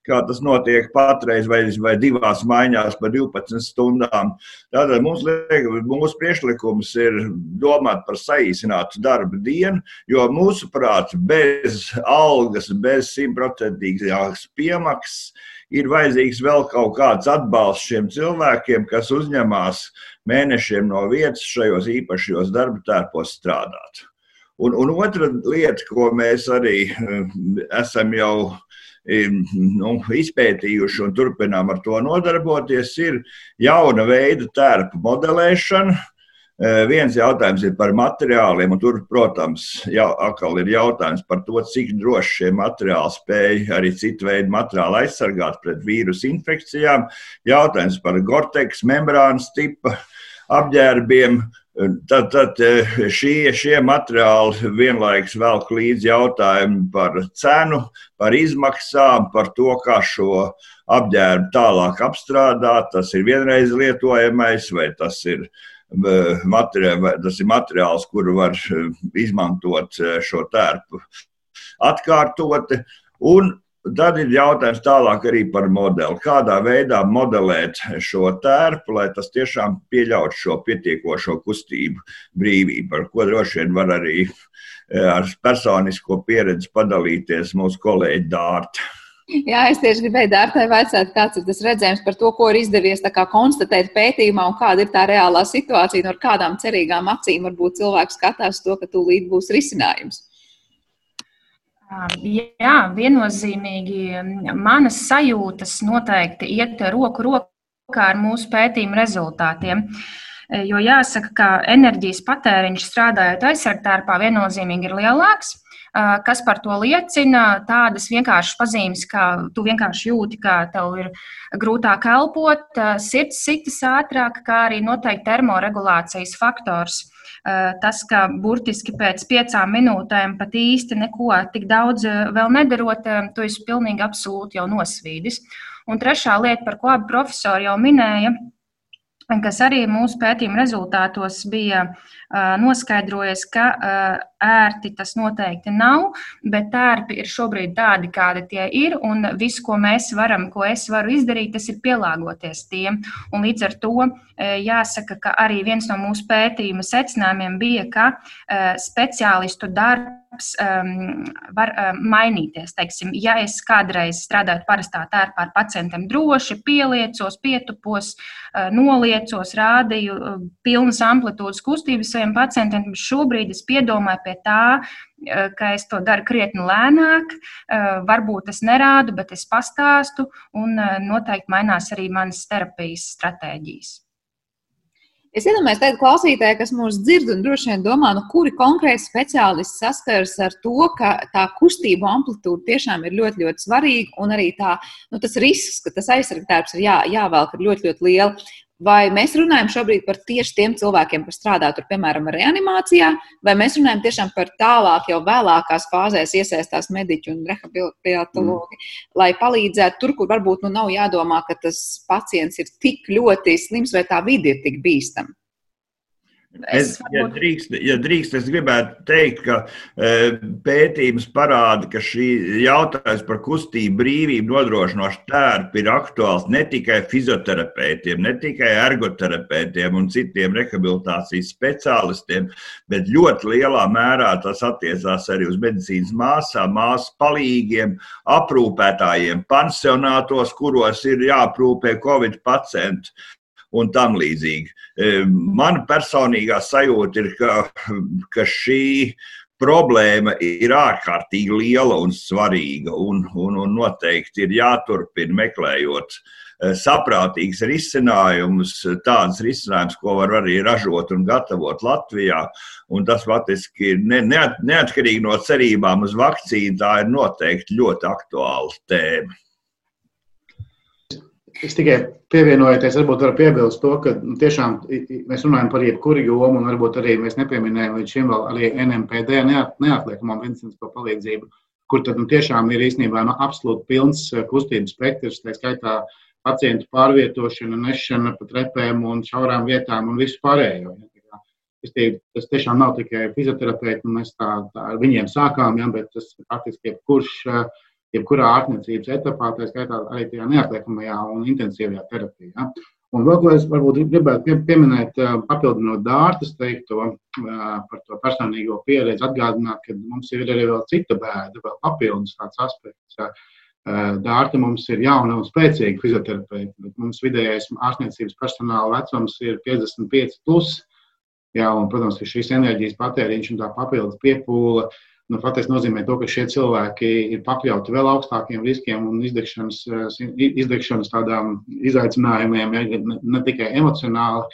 Kā tas notiek patreiz, vai, vai divās maiņās pa 12 stundām. Tātad mums liek, mūsu priekšlikums ir domāt par saīsinātu darba dienu, jo mūsuprāt, bez algas, bez simtprocentīgas piemaksas ir vajadzīgs vēl kaut kāds atbalsts šiem cilvēkiem, kas uzņemās mēnešiem no vietas šajos īpašajos darba tērpos strādāt. Un, un otra lieta, ko mēs arī esam jau nu, izpētījuši un turpinām ar to nodarboties, ir jauna veida tērpu modelēšana. E, viens jautājums ir par materiāliem, un tur, protams, jau atkal ir jautājums par to, cik droši šie materiāli spēj arī citu veidu materiālu aizsargāt pret vīrusu infekcijām. Jautājums par Gortex membrānas tipa apģērbiem, Tad, tad eh, šie, šie materiāli vienlaikus velk līdzi jautājumu par cenu, par izmaksām, par to, kā šo apģērbu tālāk apstrādāt. Tas ir vienreiz lietojamais, vai tas ir, eh, materiāli, tas ir materiāls, kuru var eh, izmantot šo tērpu atkārtoti. Un Tad ir jautājums tālāk arī par modeli. Kādā veidā modelēt šo tērpu, lai tas tiešām pieļautu šo pietiekošo kustību brīvību, par ko droši vien var arī eh, ar personisko pieredzi padalīties mūsu kolēģi Dārta. Jā, es tieši gribēju Dārtai vaicāt, kāds ir tas redzējums par to, ko ir izdevies konstatēt pētījumā un kāda ir tā reālā situācija, no kādām cerīgām acīm varbūt cilvēks skatās to, ka tūlīt būs risinājums. Jā, viennozīmīgi manas sajūtas noteikti iet roku rokā ar mūsu pētījumu rezultātiem. Jo jāsaka, ka enerģijas patēriņš strādājot aizsargtērpā viennozīmīgi ir lielāks. Kas par to liecina? Tādas vienkāršas pazīmes, kā tu vienkārši jūti, ka tev ir grūtāk elpot, sirds sitas ātrāk, kā arī noteikti termoregulācijas faktors. Eh, tas, ka burtiski pēc piecām minūtēm pat īsti neko tik daudz eh, vēl nedarot, eh, to es pilnīgi absolūti jau nosvīdis. Un trešā lieta, par ko abi profesori jau minēja, kas arī mūsu pētījuma rezultātos bija noskaidrojis, ka ērti tas noteikti nav, bet tērpi ir šobrīd tādi, kādi tie ir, un viss, ko mēs varam, ko es varu izdarīt, tas ir pielāgoties tiem. Un līdz ar to jāsaka, ka arī viens no mūsu pētījuma secinājumiem bija, ka speciālistu darbs um, var um, mainīties. Teiksim, ja es kādreiz strādāju parastā tērpā ar pacientiem droši, pieliecos, pietupos, uh, noliecos, rādīju uh, pilnas amplitūdas kustības saviem pacientiem, šobrīd es piedomāju pie tā, uh, ka es to daru krietni lēnāk, varbūt es nerādu, bet es pastāstu, un noteikti mainās arī manas terapijas stratēģijas. Es iedomājos, ka klausītāji, kas mūs dzird, un droši vien domā, nu, kuri konkrēti speciālisti saskaras ar to, ka tā kustību amplitūda tiešām ir ļoti, ļoti svarīga, un arī tā, nu, tas risks, ka tas aizsargtājs ir jā, jāvelk, ir ļoti, ļoti liela. Vai mēs runājam šobrīd par tieši tiem cilvēkiem, kas strādā tur, piemēram, reanimācijā, vai mēs runājam tiešām par tālāk, jau vēlākās fāzēs iesaistās mediķi un rehabilitatologi, mm. lai palīdzētu tur, kur varbūt nu nav jādomā, ka tas pacients ir tik ļoti slims vai tā vidi ir tik bīstama? Es, ja, drīkst, ja drīkst, es gribētu teikt, ka e, pētījums parāda, ka šī jautājums par kustību brīvību nodrošinošu tērpu ir aktuāls ne tikai fizioterapeitiem, ne tikai ergoterapeitiem un citiem rehabilitācijas speciālistiem, bet ļoti lielā mērā tas attiecās arī uz medicīnas māsām, māsu palīgiem, aprūpētājiem, pansionātos, kuros ir jāaprūpē Covid pacienti un tam līdzīgi. E, mana personīgā sajūta ir, ka, ka šī problēma ir ārkārtīgi liela un svarīga, un, un, un noteikti ir jāturpina meklējot e, saprātīgs risinājums, tāds risinājums, ko var arī ražot un gatavot Latvijā. Un tas faktiski ir ne, neat, neatkarīgi no cerībām uz vakcīnu, tā ir noteikti ļoti aktuāla tēma. Es tikai pievienojoties, varbūt varu piebilst to, ka nu, tiešām mēs runājam par jebkuru jomu, un varbūt arī mēs nepieminējam līdz šim vēl arī NMPD neat, neatliekamo medicīnisko palīdzību, kur tad nu, tiešām ir īstenībā nu, absolūti pilns eh, kustības spektrs, tā skaitā pacientu pārvietošana, nešana pa trepēm un šaurām vietām un visu pārējo. Ja. Tas tiešām nav tikai fizioterapeiti, nu, mēs tā, tā ar viņiem sākām, ja, bet tas faktiski jebkurš uh, jebkurā ārstniecības etapā, tā skaitā arī tajā neatliekamajā un intensīvajā terapijā. Un vēl ko es gribētu pie, pieminēt, papildinot dārtas teikto par to personīgo pieredzi, atgādināt, ka mums ir arī vēl cita bēda, vēl papildus tāds aspekts. Dārta mums ir jauna un spēcīga fizioterapeita, bet mums vidējais ārstniecības personāla vecums ir 55 plus. Jā, un, protams, ka šīs enerģijas patēriņš un tā papildus piepūle uh, nu, faktiski nozīmē to, ka šie cilvēki ir pakļauti vēl augstākiem riskiem un izdegšanas, izdegšanas tādām izaicinājumiem, ja, ne, tikai emocionāli,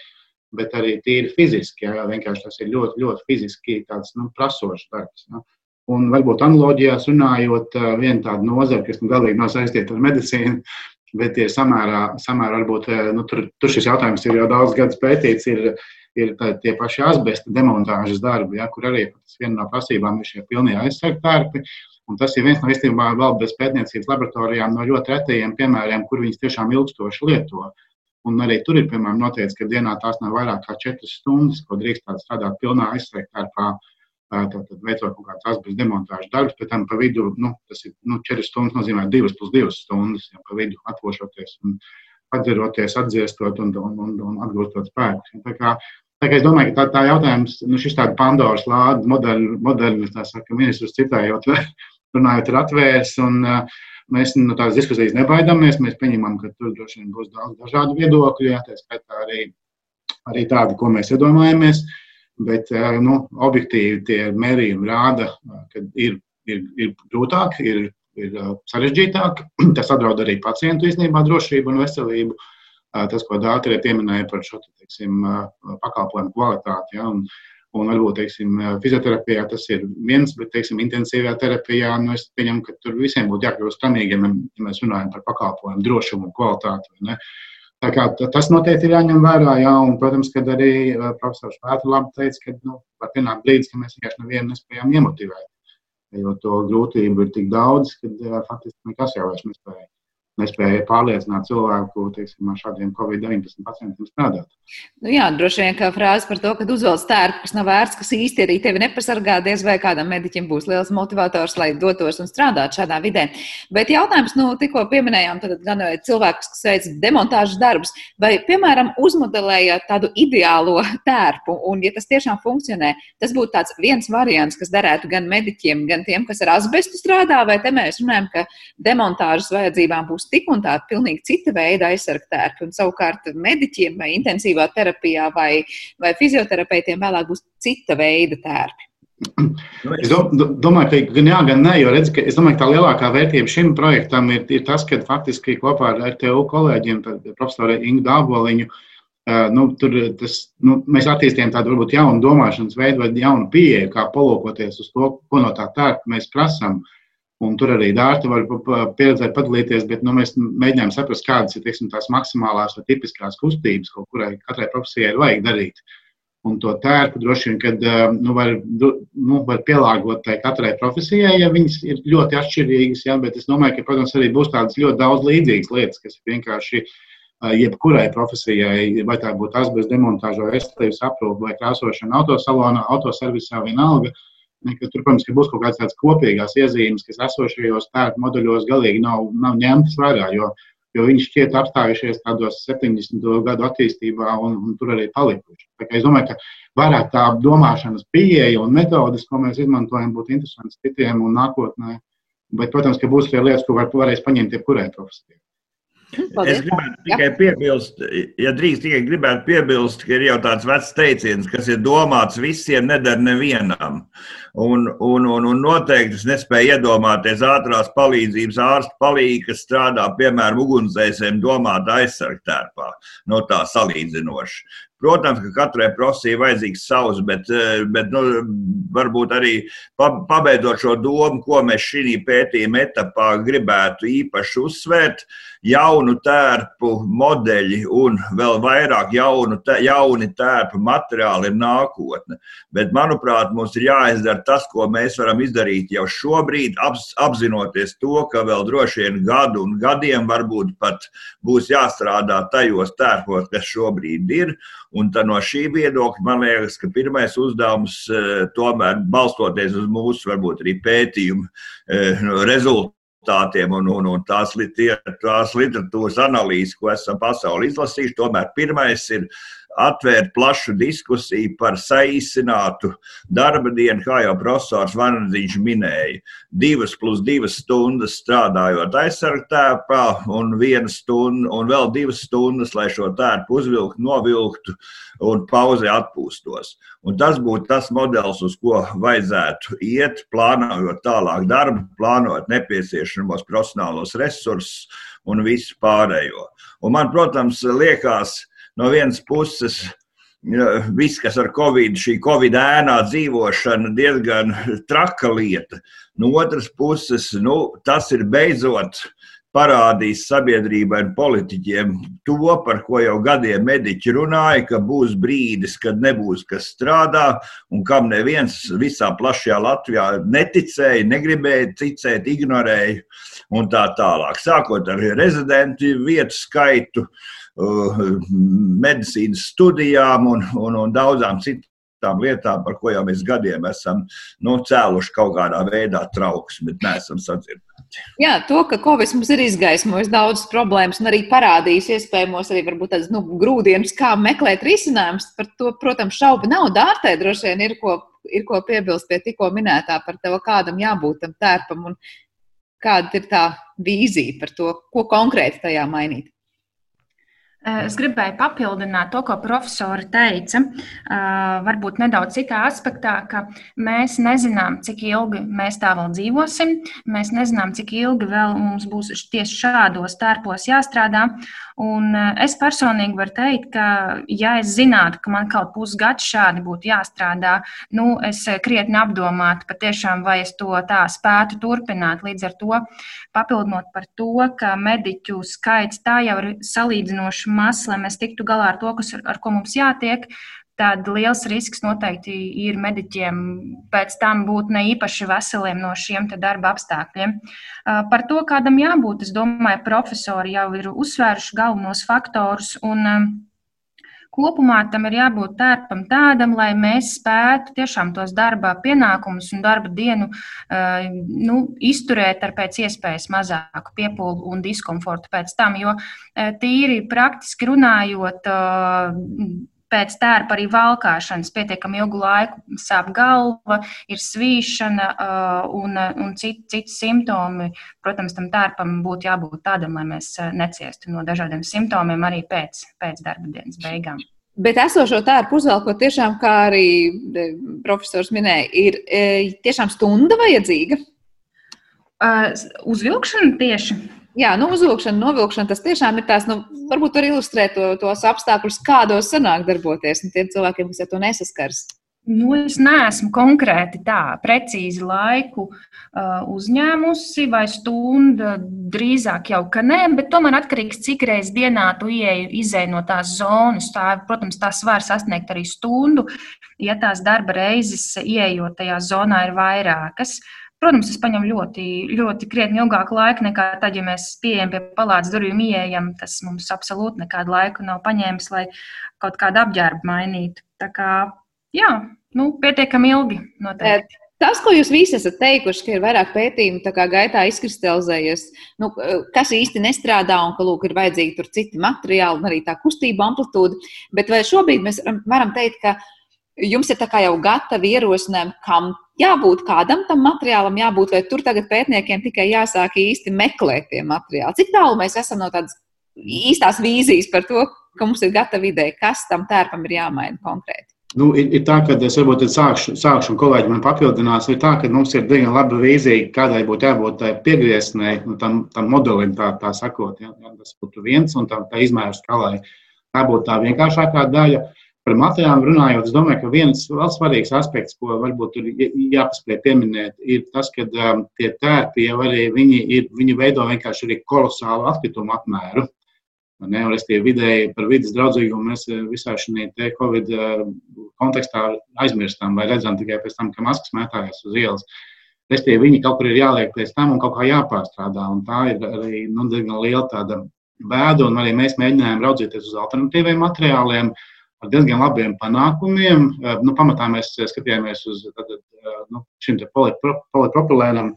bet arī tīri fiziski. Ja, vienkārši tas ir ļoti, ļoti fiziski tāds, nu, prasošs darbs. Ja. Un varbūt analoģijās runājot, viena tāda nozara, kas nu, galīgi nav saistīta ar medicīnu, bet ir samērā, samērā varbūt, nu, tur, tur šis jautājums ir jau daudz gadus pētīts, ir ir tā, tie paši asbesta demontāžas darbi, ja, kur arī viena no prasībām ir šie pilnie aizsargu tērpi. Un tas ir viens no īstenībā vēl bez pētniecības laboratorijām no ļoti retajiem piemēriem, kur viņas tiešām ilgstoši lieto. Un arī tur ir, piemēram, noteikts, ka dienā tās nav vairāk kā 4 stundas, ko drīkst strādāt pilnā aizsargu tērpā. Tātad veicot kaut kādas asbesta demontāžas darbus, pēc tam pa vidu, nu, tas ir nu, 4 stundas, nozīmē 2 plus 2 stundas, ja pa vidu atvošoties un atzeroties, atdziestot un, un, un, un atgūstot spēkus. Tā kā Tā es domāju, ka tā, tā jautājums, nu, šis tāds Pandoras lādes modeļu, modeļu tā saka, ministrs citējot, runājot, ir atvērs. Un, uh, mēs no tās diskusijas nebaidāmies. Mēs pieņemam, ka tur droši vien būs daudz dažādu viedokļu, jā, tā skaitā arī, arī tādi, ko mēs iedomājamies. Bet uh, nu, objektīvi tie mērījumi rāda, ka ir, ir, ir grūtāk, ir, ir sarežģītāk. Tas apdraud arī pacientu īstenībā drošību un veselību. Uh, tas, ko Dārta arī pieminēja par šo teiksim, pakalpojumu kvalitāti. Ja, un, un varbūt teiksim, fizioterapijā tas ir viens, bet teiksim, intensīvajā terapijā nu, es pieņemu, ka tur visiem būtu jākļūst tamīgiem, ja mēs runājam par pakalpojumu drošumu un kvalitāti. Tā kā, tas noteikti ir jāņem vērā, jā, un, protams, kad arī profesors Pēters labi teica, ka nu, var pienākt brīdis, ka mēs vienkārši nevienu nespējam iemotivēt. Jo to grūtību ir tik daudz, ka faktiski nekas jau vairs nespēja nespēja pārliecināt cilvēku teiksim, ar šādiem COVID-19 pacientiem strādāt. Nu jā, droši vien kā frāze par to, ka uzvelc tērpu, kas nav vērts, kas īsti arī tevi nepasargā, diez vai kādam mediķim būs liels motivators, lai dotos un strādātu šādā vidē. Bet jautājums, nu, tikko pieminējām, tad gan cilvēks, kas veic demontāžas darbus, vai, piemēram, uzmodelējot tādu ideālo tērpu, un, ja tas tiešām funkcionē, tas būtu tāds viens variants, kas derētu gan mediķiem, gan tiem, kas ar asbestu strādā, vai te mēs runājam, ka demontāžas vajadzībām būs tik un tā pilnīgi cita veida aizsargtērpi. Un savukārt mediķiem vai intensīvā terapijā vai, vai fizioterapeitiem vēlāk būs cita veida tērpi. Es domāju, ka gan jā, gan nē, jo redz, ka, domāju, ka tā lielākā vērtība šim projektam ir, ir tas, ka faktiski kopā ar RTU kolēģiem, profesoru Ingu Dāboliņu, nu, tur, tas, nu, mēs attīstījām tādu varbūt jaunu domāšanas veidu vai jaunu pieeju, kā palūkoties uz to, ko no tā tērpa mēs prasām. Uh, Un tur arī dārta var pieredzēt, padalīties, bet nu, mēs mēģinām saprast, kādas ir teiksim, tās maksimālās vai tipiskās kustības, ko kurai katrai profesijai ir vajag darīt. Un to tērpu droši vien, kad nu, var, nu, var pielāgot tai katrai profesijai, ja viņas ir ļoti atšķirīgas. Ja, bet es domāju, ka, protams, arī būs tādas ļoti daudz līdzīgas lietas, kas ir vienkārši jebkurai profesijai, vai tā būtu asbesta demontāža, vai veselības aprūpe, vai krāsošana autosalonā, autoservisā, vienalga. Uh, Tur, protams, ka būs kaut kādas tādas kopīgās iezīmes, kas esošajos tērpu moduļos galīgi nav, nav ņemtas vērā, jo, jo viņi šķiet apstājušies tādos 70. gadu attīstībā un, un tur arī palikuši. Es domāju, ka vairāk tā domāšanas pieeja un metodas, ko mēs izmantojam, būtu interesants citiem un nākotnē. Bet, protams, ka būs arī lietas, ko var, varēs paņemt jebkurai profesijai. Paldies. Es gribētu tikai piebilst, ja drīkst, tikai gribētu piebilst, ka ir jau tāds vecs teiciens, kas ir domāts visiem, nedara nevienam. Un, un, un, un noteikti es nespēju iedomāties ātrās palīdzības ārstu palīgu, kas strādā, piemēram, ugunsdzēsēm domāta aizsargtērpā, no tā salīdzinoši. Protams, ka katrai profesijai vajadzīgs savs, bet, eh, bet nu, varbūt arī pabeidzot šo domu, ko mēs šī pētījuma etapā gribētu īpaši uzsvērt, jaunu tērpu modeļi un vēl vairāk jaunu, jauni tērpu materiāli ir nākotne. Bet, manuprāt, mums ir jāizdara tas, ko mēs varam izdarīt jau šobrīd, apzinoties to, ka vēl droši vien gadu un gadiem varbūt pat būs jāstrādā tajos tērpos, kas šobrīd ir. Un no šī viedokļa man liekas, ka pirmais uzdevums eh, tomēr balstoties uz mūsu varbūt arī pētījumu eh, rezultātu rezultātiem un, un, un tās, tās literatūras analīzes, ko esam pasauli izlasījuši. Tomēr pirmais ir atvērt plašu diskusiju par saīsinātu darba dienu, kā jau profesors Vanadzīņš minēja. Divas plus divas stundas strādājot aizsargtēpā un stunda un vēl divas stundas, lai šo tērpu uzvilktu, novilktu un pauzē atpūstos. Un tas būtu tas modelis, uz ko vajadzētu iet, plānojot tālāk darbu, plānojot nepieciešamos profesionālos resursus un visu pārējo. Un man, protams, liekas, no vienas puses viss, kas ar covid, šī covid ēnā dzīvošana, diezgan traka lieta. No otras puses, nu, tas ir beidzot parādījis sabiedrībai un politiķiem to, par ko jau gadiem mediķi runāja, ka būs brīdis, kad nebūs kas strādā, un kam neviens visā plašajā Latvijā neticēja, negribēja ticēt, ignorēja un tā tālāk. Sākot ar rezidentu vietu skaitu, uh, medicīnas studijām un, un, un daudzām citām lietām, par ko jau mēs gadiem esam nu, cēluši kaut kādā veidā trauksmi, bet neesam sadzirdēti. Jā, to, ka Covid mums ir izgaismojis daudzas problēmas un arī parādījis iespējamos arī tādas nu, grūdienas, kā meklēt risinājumus. Par to, protams, šaubu nav. Dārtē droši vien ir ko, ir ko piebilst pie tikko minētā par to, kādam jābūt tam tērpam un kāda ir tā vīzija par to, ko konkrēti tajā mainīt. Eh, es gribēju papildināt to, ko profesori teica, eh, varbūt nedaudz citā aspektā, ka mēs nezinām, cik ilgi mēs tā vēl dzīvosim. Mēs nezinām, cik ilgi vēl mums būs tieši šādos tērpos jāstrādā. Un eh, es personīgi varu teikt, ka, ja es zinātu, ka man kaut pusgads šādi būtu jāstrādā, nu, es krietni apdomātu patiešām, vai es to tā spētu turpināt. Līdz ar to papildinot par to, ka mediķu skaits tā jau ir salīdzinoši mazs, lai mēs tiktu galā ar to, kas, ar ko mums jātiek. Tad liels risks noteikti ir mediķiem pēc tam būt ne īpaši veseliem no šiem darba apstākļiem. Par to, kādam jābūt, es domāju, profesori jau ir uzsvēruši galvenos faktorus. Un, Kopumā tam ir jābūt tērpam tādam, lai mēs spētu tiešām tos darba pienākumus un darba dienu uh, nu, izturēt ar pēc iespējas mazāku piepūli un diskomfortu pēc tam. Jo uh, tīri praktiski runājot, uh, pēc tērpa arī valkāšanas pietiekami ilgu laiku sāp galva, ir svīšana un, un citi, citi simptomi. Protams, tam tērpam būtu jābūt tādam, lai mēs neciestu no dažādiem simptomiem arī pēc, pēc darba dienas beigām. Bet esošo tērpu uzvelkot, tiešām, kā arī profesors minēja, ir tiešām stunda vajadzīga. Uh, uzvilkšana tieši. Jā, nu, uzvilkšana, novilkšana, tas tiešām ir tās, nu, varbūt var ilustrēt to, tos apstākļus, kādos sanāk darboties tiem cilvēkiem, kas ar to nesaskars. Nu, es neesmu konkrēti tā, precīzi laiku uh, uzņēmusi, vai stundu drīzāk jau ka nē, bet tomēr atkarīgs, cik reizes dienā tu ieeji, izēj no tās zonas. Tā, protams, tās var sasniegt arī stundu, ja tās darba reizes ieejot tajā zonā ir vairākas. Uh, Protams, tas prasa ļoti, ļoti krietni ilgāku laiku nekā tad, ja mēs pieejam pie palātas durvīm, ieejam. Tas mums absolūti nekādu laiku nav paņēmis, lai kaut kādu apģērbu mainītu. Tā kā, jā, nu, pietiekami ilgi noteikti. Tas, ko jūs visi esat teikuši, ka ir vairāk pētījumu gaitā izkristalizējies, nu, kas īsti nestrādā un ka lūk, ir vajadzīgi tur citi materiāli un arī tā kustība amplitūda. Bet vai šobrīd mēs varam teikt, ka jums ir jau gatavi ierosinājumi, kam jābūt kādam tam materiālam, jābūt, vai tur tagad pētniekiem tikai jāsāk īsti meklēt tie materiāli. Cik tālu mēs esam no tādas īstās vīzijas par to, ka mums ir gatava ideja, kas tam tērpam ir jāmaina konkrēti? Nu, ir, ir tā, ka es varbūt sākšu, sākšu, un kolēģi man papildinās. Ir tā, ka mums ir diezgan laba vīzija, kādai būtu jābūt tai piegrieznei, nu, tam, tam modelim, tā, tā sakot. Ja, tas būtu viens un tā, tā izmēra skalai. Tā būtu tā vienkāršākā daļa. Uh, Par materiāliem runājot, es domāju, ka viens vēl svarīgs aspekts, ko varbūt ir jāpaspēj pieminēt, ir tas, ka um, tie tērpi jau arī viņi, ir, viņi veido vienkārši arī kolosālu atkritumu apmēru. Ne, un es tie vidēji par vidas draudzīgumu mēs uh, visā šajā Covid uh, kontekstā aizmirstam vai redzam tikai pēc tam, ka maskas mētājas uz ielas. Restīvi, viņi kaut kur ir jāliek pēc tam un kaut kā jāpārstrādā. Un tā ir arī nu, diezgan liela tāda bēda, un arī mēs mēģinājām raudzīties uz alternatīviem materiāliem. Uh, ar diezgan labiem panākumiem. Eh, nu, pamatā mēs skatījāmies uz tad, eh, nu, šim polipropilēnam.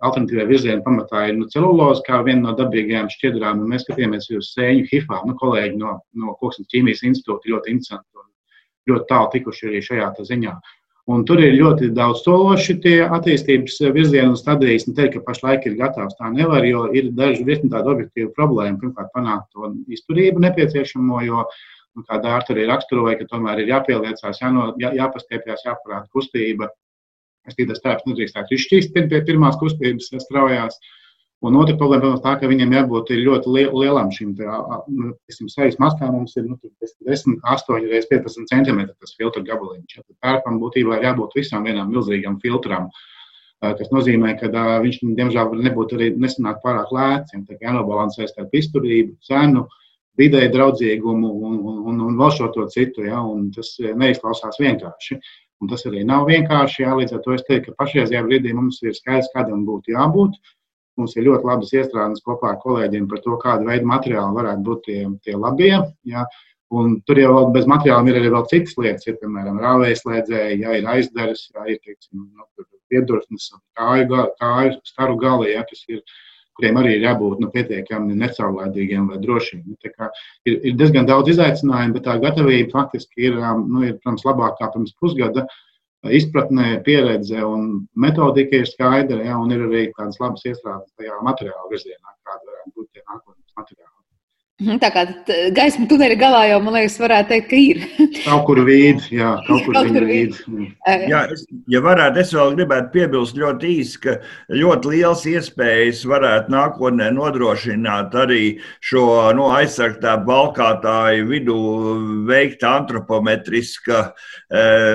alternatīvā virziena pamatā ir nu, celuloze, kā viena no dabīgajām šķiedrām. Mēs skatījāmies uz sēņu hifām. Nu, kolēģi no, no Koksnes ķīmijas institūta ļoti interesanti un ļoti tālu tikuši arī šajā ziņā. Un tur ir ļoti daudz sološi tie attīstības virzieni un stadijas. Ne teikt, ka pašlaik ir gatavs tā nevar, jo ir daži virkni tādu objektīvu problēmu. Pirmkārt, panākt to izturību nepieciešamo, jo, nu, kā Dārta arī raksturoja, ka tomēr ir jāpieliecās, jāno, jā, jāpastiepjas, jāparāda kustība. Es tikai tas tēps nedrīkstētu izšķīst pie pirmās kustības straujās. Ja Un otra problēma, protams, tā, ka viņiem jābūt ļoti lielam šim nu, sejas maskām. Mums ir nu, 10, 8 reizes 15 cm tas filtra gabaliņš. Tad pērkam būtībā ir jābūt visām vienām milzīgām filtrām. Tas nozīmē, ka viņš, diemžēl, var nebūt arī nesanāk pārāk lēts. Kā jānobalansē starp izturību, cenu, vidēji draudzīgumu un, un, un, un vēl šo to citu. Ja? Tas neizklausās vienkārši. Un tas arī nav vienkārši. Jā, līdz ar to es teiktu, ka pašreizajā brīdī mums ir skaidrs, kādam būtu jābūt. Mums ir ļoti labas iestrādes kopā ar kolēģiem par to, kāda veida materiāli varētu būt tie, tie labie. Ja. Un tur jau bez materiāliem ir arī vēl citas lietas, ir, piemēram, rāvēslēdzēji, ja ir aizdaras, ja ir teiksim, nu, piedurtnes, kāju, kāju staru gali, ja, kas ir, kuriem arī ir jābūt nu, pietiekami necaurlaidīgiem vai drošiem. Ir, ir diezgan daudz izaicinājumu, bet tā gatavība faktiski ir, nu, ir protams, labākā pirms pusgada. Uh, izpratnē, pieredze un metodika ir skaidra, ja, un ir arī tādas labas iestrādes tajā materiāla virzienā, kāda varētu būt tie nākotnes materiāli. Mhm, tā kā gaisma tuneļa galā jau, man liekas, varētu teikt, ka ir. kaut kur vīd, jā, kaut kur, kaut kur vīd. Jā, es, ja varētu, es vēl gribētu piebilst ļoti īsi, ka ļoti liels iespējas varētu nākotnē nodrošināt arī šo no nu, aizsargtā balkātāju vidū veikta antropometriska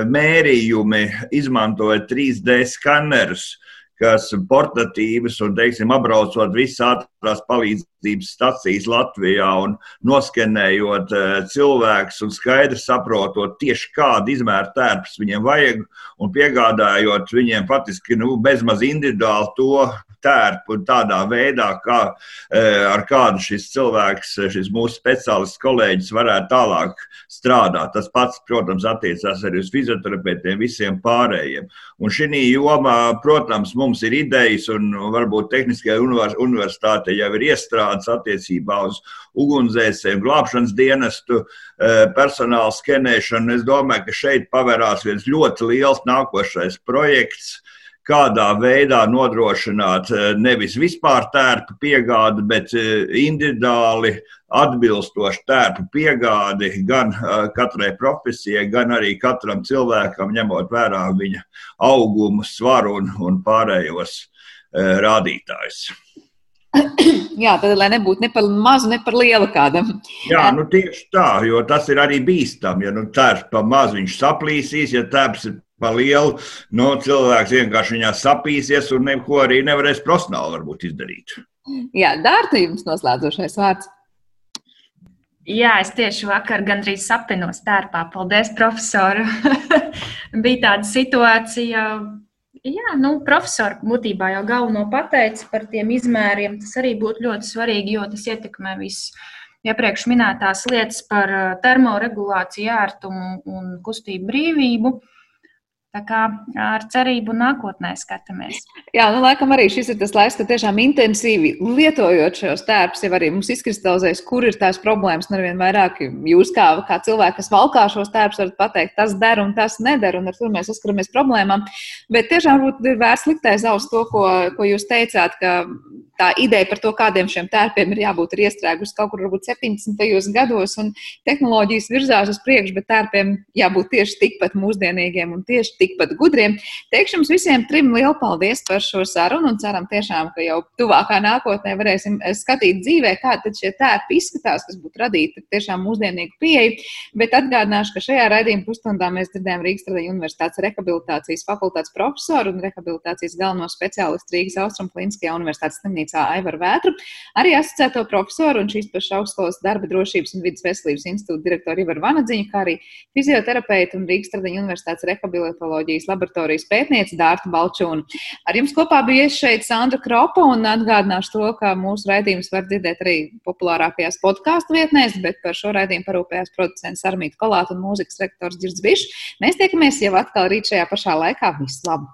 mērījumi, izmantojot 3D skanerus kas portatīvas un, teiksim, apbraucot visas ātrās palīdzības stacijas Latvijā un noskenējot uh, cilvēkus un skaidri saprotot tieši kādu izmēru tērpus viņiem vajag un piegādājot viņiem patiski nu, bezmaz individuāli to tērpu tādā veidā, kā, eh, ar kādu šis cilvēks, šis mūsu speciālists kolēģis varētu tālāk strādāt. Tas pats, protams, attiecās arī uz fizioterapeitiem, visiem pārējiem. Un šī jomā, protams, mums ir idejas, un varbūt Tehniskajā universitātē jau ir iestrādes attiecībā uz ugunsdzēsēm, glābšanas dienestu, eh, personāla skenēšanu. Es domāju, ka šeit pavērās viens ļoti liels nākošais projekts kādā veidā nodrošināt eh, nevis vispār tērpu piegādi, bet eh, individuāli atbilstošu tērpu piegādi gan eh, katrai profesijai, gan arī katram cilvēkam, ņemot vērā viņa augumu, svaru un, un pārējos rādītājus. Jā, tad, lai nebūtu ne par mazu, ne par lielu kādam. Jā, nu tieši tā, jo tas ir arī bīstami. Ja nu tērps par mazu viņš saplīsīs, ja tērps ir pa lielu, nu, cilvēks vienkārši viņā sapīsies un neko arī nevarēs profesionāli varbūt izdarīt. Jā, Dārta, jums noslēdzošais vārds. Jā, es tieši vakar gandrīz sapinos tērpā. Paldies, profesor. Bija tāda situācija, Jā, nu, profesori būtībā jau galveno pateica par tiem izmēriem. Tas arī būtu ļoti svarīgi, jo tas ietekmē visas iepriekš minētās lietas par termoregulāciju, ērtumu un kustību brīvību. Uh, Tā kā ar cerību nākotnē skatāmies. Jā, nu, laikam arī šis ir tas laiks, kad tiešām intensīvi lietojot šos tērpus, jau arī mums izkristalizējas, kur ir tās problēmas. Un arvien vairāk jūs, kā, kā cilvēki, kas valkā šos tērpus, varat pateikt, tas der un tas neder, un ar to mēs saskaramies problēmām. Bet tiešām ir vērts liktais uz to, ko, ko jūs teicāt, ka tā ideja par to, kādiem šiem tērpiem ir jābūt, ir iestrēgusi kaut kur varbūt 70. gados, un tehnoloģijas virzās uz priekšu, bet tērpiem jābūt tieši tikpat mūsdienīgiem un tieši tikpat gudriem. Teikšu jums visiem trim lielu paldies par šo sarunu un ceram tiešām, ka jau tuvākā nākotnē varēsim skatīt dzīvē, kā šie tērpi izskatās, kas būtu radīti tiešām mūsdienīgu pieeju. Bet atgādināšu, ka šajā raidījuma pusstundā mēs dzirdējām Rīgas Tradiņu Universitātes rehabilitācijas fakultātes profesoru un rehabilitācijas galveno speciālistu Rīgas Austrum Kliniskajā universitātes slimnīcā Aivaru Vētru, arī asociēto profesoru un šīs pašas augstskolas darba drošības un vidas veselības institūta direktoru Ivaru Vanadziņu, kā arī fizioterapeitu un Rīgas Tradiņu Universitātes rehabilitācijas psiholoģijas laboratorijas pētniece Dārta Balčūna. Ar jums kopā bija šeit Sandra Kropa un atgādināšu to, ka mūsu raidījums var dzirdēt arī populārākajās podkāstu vietnēs, bet par šo raidījumu parūpējās producents Armīta Kolāta un mūzikas rektors Girds Bišs. Mēs tiekamies jau atkal rīt šajā pašā laikā. Visu labu!